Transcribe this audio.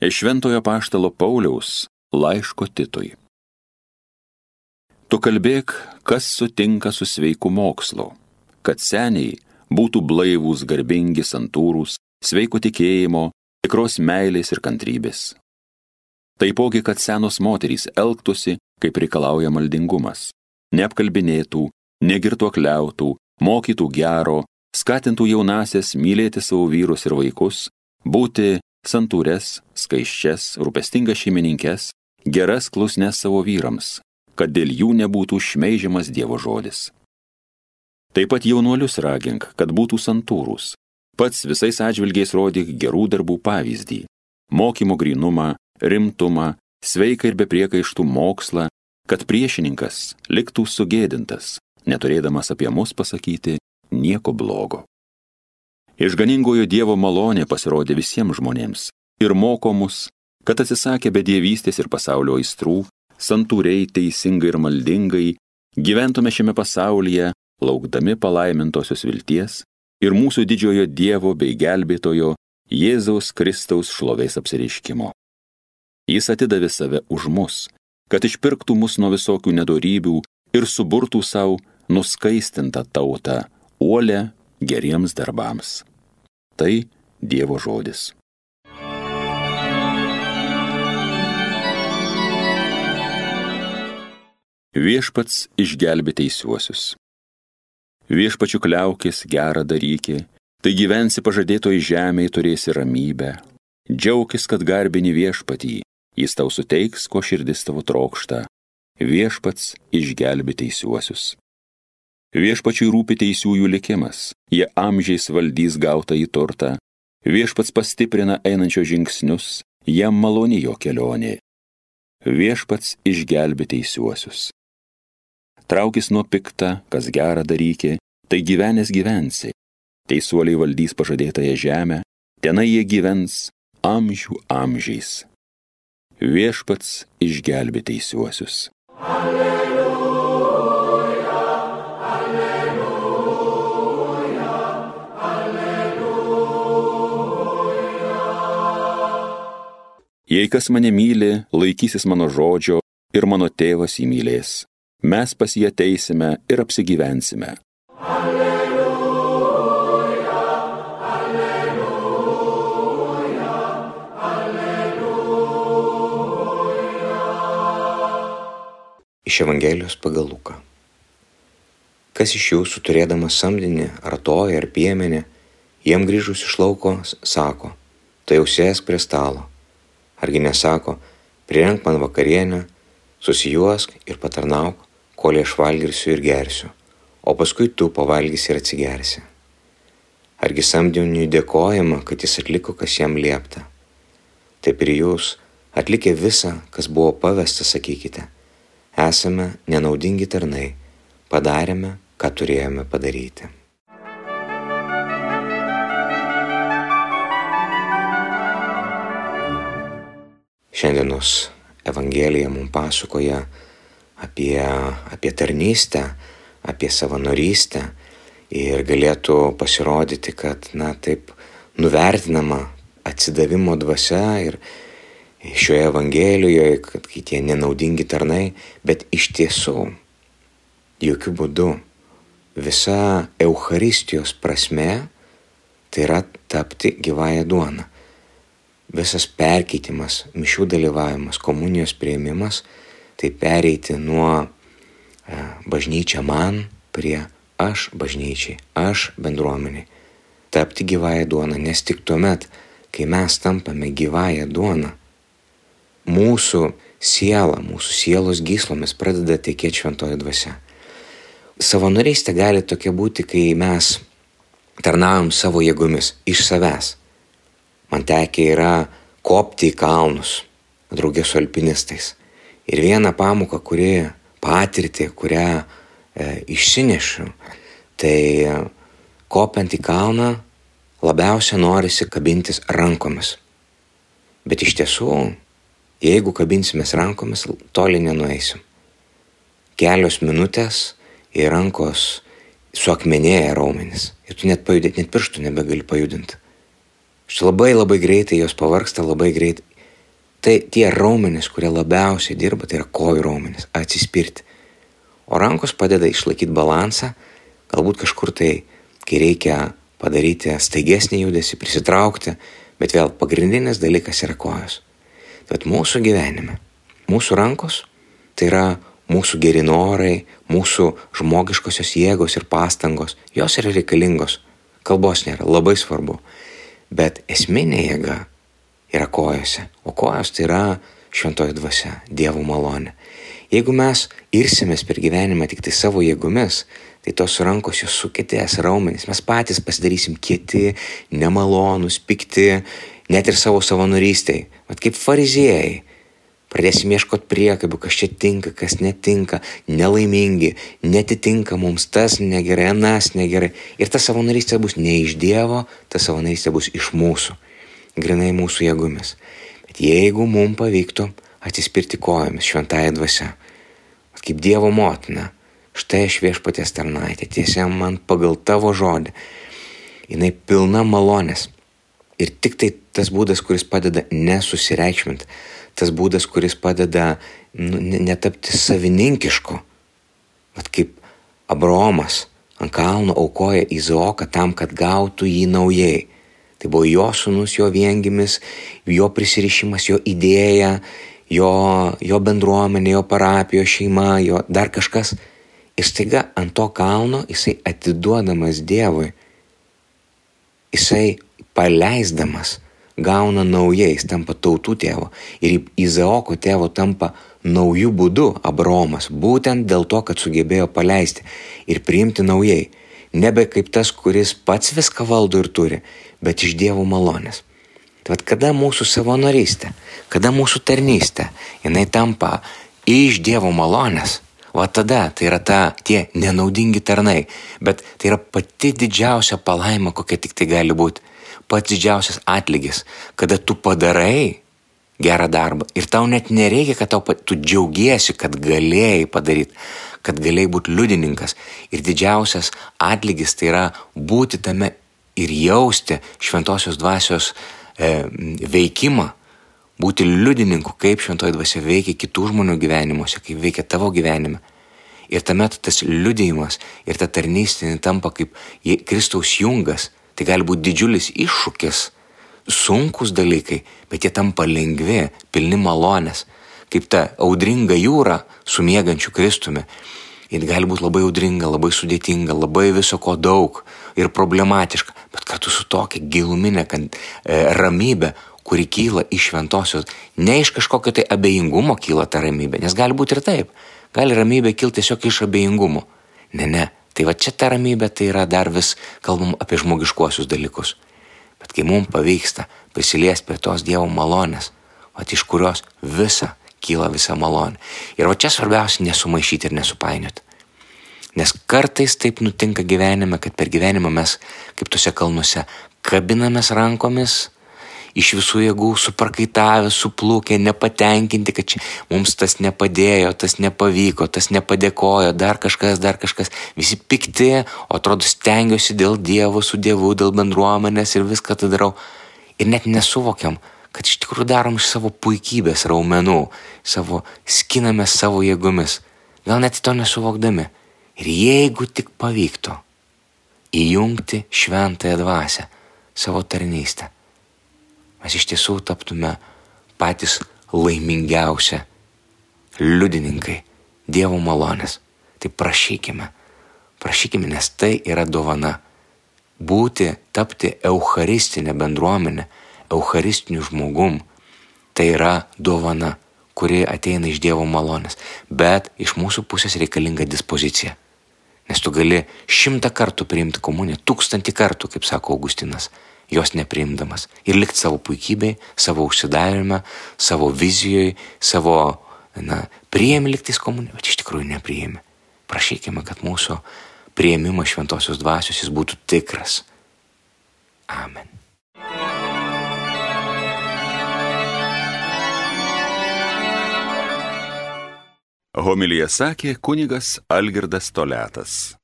Iš Šventojo Paštalo Pauliaus laiško Titui. Tu kalbėk, kas sutinka su sveiku mokslu, kad seniai būtų blaivūs, garbingi, santūrūs, sveiko tikėjimo, tikros meilės ir kantrybės. Taipogi, kad senos moterys elgtųsi, kaip reikalauja maldingumas, neapkalbinėtų, negirtuokliautų, mokytų gero, skatintų jaunasias mylėti savo vyrus ir vaikus, būti santūres, skaiščias, rūpestingas šeimininkes, geras klusnes savo vyrams, kad dėl jų nebūtų šmeižiamas Dievo žodis. Taip pat jaunuolius ragink, kad būtų santūrūs. Pats visais atžvilgiais rodyk gerų darbų pavyzdį - mokymo grinumą, rimtumą, sveiką ir bepriekaištų mokslą, kad priešininkas liktų sugėdintas, neturėdamas apie mus pasakyti nieko blogo. Išganingojo Dievo malonė pasirodė visiems žmonėms ir moko mus, kad atsisakę bedievystės ir pasaulio aistrų, santūriai, teisingai ir maldingai gyventume šiame pasaulyje, laukdami palaimintosios vilties ir mūsų didžiojo Dievo bei gelbėtojo Jėzaus Kristaus šlovės apsireiškimo. Jis atidavė save už mus, kad išpirktų mus nuo visokių nedorybių ir suburtų savo nuskaistintą tautą, uolę geriems darbams. Tai Dievo žodis. Viešpats išgelbė teisiuosius. Viešpačių kliaukis gerą darykį, tai gyvensi pažadėtoj žemėje turėsi ramybę. Džiaukis, kad garbini viešpatį, jis tau suteiks, ko širdis tavo trokšta. Viešpats išgelbė teisiuosius. Viešpačiui rūpi teisiųjų likimas, jie amžiais valdys gautą į turtą. Viešpats pastiprina einančio žingsnius, jam maloni jo kelionė. Viešpats išgelbė teisiuosius. Traukis nuo piktą, kas gerą darykė, tai gyvenęs gyvensi. Teisuoliai valdys pažadėtąją žemę, tenai jie gyvens amžių amžiais. Viešpats išgelbė teisiuosius. Alleluja. Jei kas mane myli, laikysis mano žodžio ir mano tėvas jį mylės. Mes pas jį ateisime ir apsigyvensime. Alleluja, alleluja, alleluja. Iš Evangelijos pagal Luką. Kas iš jūsų turėdamas samdinį, ar toją, ar piemenį, jiem grįžus iš lauko, sako, tai jau sėsk prie stalo Argi nesako, prirenk man vakarienę, susijuosk ir patarnauk, kol aš valgysiu ir gersiu, o paskui tu pavalgysi ir atsigersi. Argi samdiniui dėkojama, kad jis atliko, kas jam liepta. Taip ir jūs, atlikę visą, kas buvo pavesta, sakykite, esame nenaudingi tarnai, padarėme, ką turėjome padaryti. Šiandienos Evangelija mums pasakoja apie, apie tarnystę, apie savanorystę ir galėtų pasirodyti, kad, na, taip nuvertinama atsidavimo dvasia ir šioje Evangelijoje, kad tie nenaudingi tarnai, bet iš tiesų, jokių būdų, visa Euharistijos prasme tai yra tapti gyvąją duoną visas perkeitimas, mišių dalyvavimas, komunijos prieimimas, tai pereiti nuo e, bažnyčia man prie aš bažnyčiai, aš bendruomeniai. Tapti gyvąją duoną, nes tik tuomet, kai mes tampame gyvąją duoną, mūsų siela, mūsų sielos gyslomis pradeda tekėti šventoji dvasia. Savanorystė gali tokia būti, kai mes tarnaujam savo jėgomis iš savęs man tekę yra kopti į kalnus draugė su alpinistais. Ir vieną pamoką, kuri patirtį, kurią e, išsinešiu, tai kopiant į kalną labiausia norisi kabintis rankomis. Bet iš tiesų, jeigu kabinsimės rankomis, toli nenueisim. Kelios minutės ir rankos suakmenėja raumenis. Ir tu net pajudėti, net pirštų nebegali pajudinti. Labai labai greitai jos pavarksta, labai greitai tai tie raumenys, kurie labiausiai dirba, tai yra kojų raumenys, atsispirti. O rankos padeda išlaikyti balansą, galbūt kažkur tai, kai reikia padaryti staigesnį judesį, prisitraukti, bet vėl pagrindinis dalykas yra kojos. Bet mūsų gyvenime, mūsų rankos tai yra mūsų geri norai, mūsų žmogiškosios jėgos ir pastangos, jos yra reikalingos. Kalbos nėra, labai svarbu. Bet esminė jėga yra kojose, o kojos tai yra šventoji dvasia, Dievo malonė. Jeigu mes irsimės per gyvenimą tik tai savo jėgomis, tai tos rankos jos sukėtės raumenys, mes patys pasidarysim kieti, nemalonus, pikti, net ir savo savanorystėj. Vat kaip fariziejai. Pradėsim ieškoti priekabių, kas čia tinka, kas netinka, nelaimingi, netitinka mums tas negerai, anas negerai. Ir ta savanorystė bus ne iš Dievo, ta savanorystė bus iš mūsų, grinai mūsų jėgomis. Bet jeigu mums pavyktų atsispirti kojomis šventąją dvasę, kaip Dievo motina, štai aš viešpatės tarnaitė, tiesiog man pagal tavo žodį, jinai pilna malonės. Ir tik tai tas būdas, kuris padeda nesusireikšminti, tas būdas, kuris padeda nu, netapti savininkišku. Vat kaip Abraomas ant kalno aukoja Izaoką tam, kad gautų jį naujai. Tai buvo jo sunus, jo viengimis, jo prisirišimas, jo idėja, jo, jo bendruomenė, jo parapijos šeima, jo dar kažkas. Ir staiga ant to kalno jisai atiduodamas Dievui, jisai paleisdamas gauna naujai, jis tampa tautų tėvo. Ir Izaoko tėvo tampa naujų būdų Abromas, būtent dėl to, kad sugebėjo paleisti ir priimti naujai. Nebe kaip tas, kuris pats viską valdo ir turi, bet iš dievų malonės. Tai kada mūsų savanorystė, kada mūsų tarnystė, jinai tampa iš dievo malonės, o tada tai yra ta, tie nenaudingi tarnai, bet tai yra pati didžiausia palaima, kokia tik tai gali būti pats didžiausias atlygis, kada tu padarai gerą darbą ir tau net nereikia, kad tau, tu džiaugiesi, kad galėjai padaryti, kad galėjai būti liudininkas. Ir didžiausias atlygis tai yra būti tame ir jausti šventosios dvasios e, veikimą, būti liudininku, kaip šventoji dvasia veikia kitų žmonių gyvenimuose, kaip veikia tavo gyvenime. Ir tame tas liudėjimas ir ta tarnystė tampa kaip Kristaus jungas Tai gali būti didžiulis iššūkis, sunkus dalykai, bet jie tampa lengvi, pilni malonės, kaip ta audringa jūra su mėgančiu Kristumi. Jis gali būti labai audringa, labai sudėtinga, labai viso ko daug ir problematiška, bet kartu su tokia giluminė e, ramybė, kuri kyla iš šventosios. Ne iš kažkokio tai abejingumo kyla ta ramybė, nes gali būti ir taip. Gali ramybė kilti tiesiog iš abejingumo. Ne, ne, Tai va čia ta ramybė tai yra dar vis kalbam apie žmogiškuosius dalykus. Bet kai mums pavyksta prisiliesti prie tos Dievo malonės, o iš kurios visa kyla visa malonė. Ir va čia svarbiausia nesumaišyti ir nesupainioti. Nes kartais taip nutinka gyvenime, kad per gyvenimą mes, kaip tuose kalnuose, kabinamės rankomis iš visų jėgų suprakaitavę, suplūkę, nepatenkinti, kad čia mums tas nepadėjo, tas nepavyko, tas nepadėkojo, dar kažkas, dar kažkas, visi pikti, o atrodo stengiuosi dėl Dievo, su Dievu, dėl bendruomenės ir viską tai darau. Ir net nesuvokiam, kad iš tikrųjų darom iš savo puikybės raumenų, savo skinamės savo jėgomis, gal net to nesuvokdami. Ir jeigu tik pavyktų įjungti šventąją dvasę savo tarnystę, mes iš tiesų taptume patys laimingiausia liudininkai Dievo malonės. Tai prašykime, prašykime, nes tai yra dovana. Būti, tapti eucharistinė bendruomenė, eucharistiniu žmogum, tai yra dovana, kuri ateina iš Dievo malonės. Bet iš mūsų pusės reikalinga dispozicija. Nes tu gali šimtą kartų priimti komuniją, tūkstantį kartų, kaip sako Augustinas jos nepriimdamas ir likti savo puikybei, savo užsidarime, savo vizijoje, savo, na, priėmė liktis komuniją, bet iš tikrųjų nepriėmė. Prašykime, kad mūsų prieimimas šventosios dvasios jis būtų tikras. Amen. Homilija sakė kunigas Algirdas Toletas.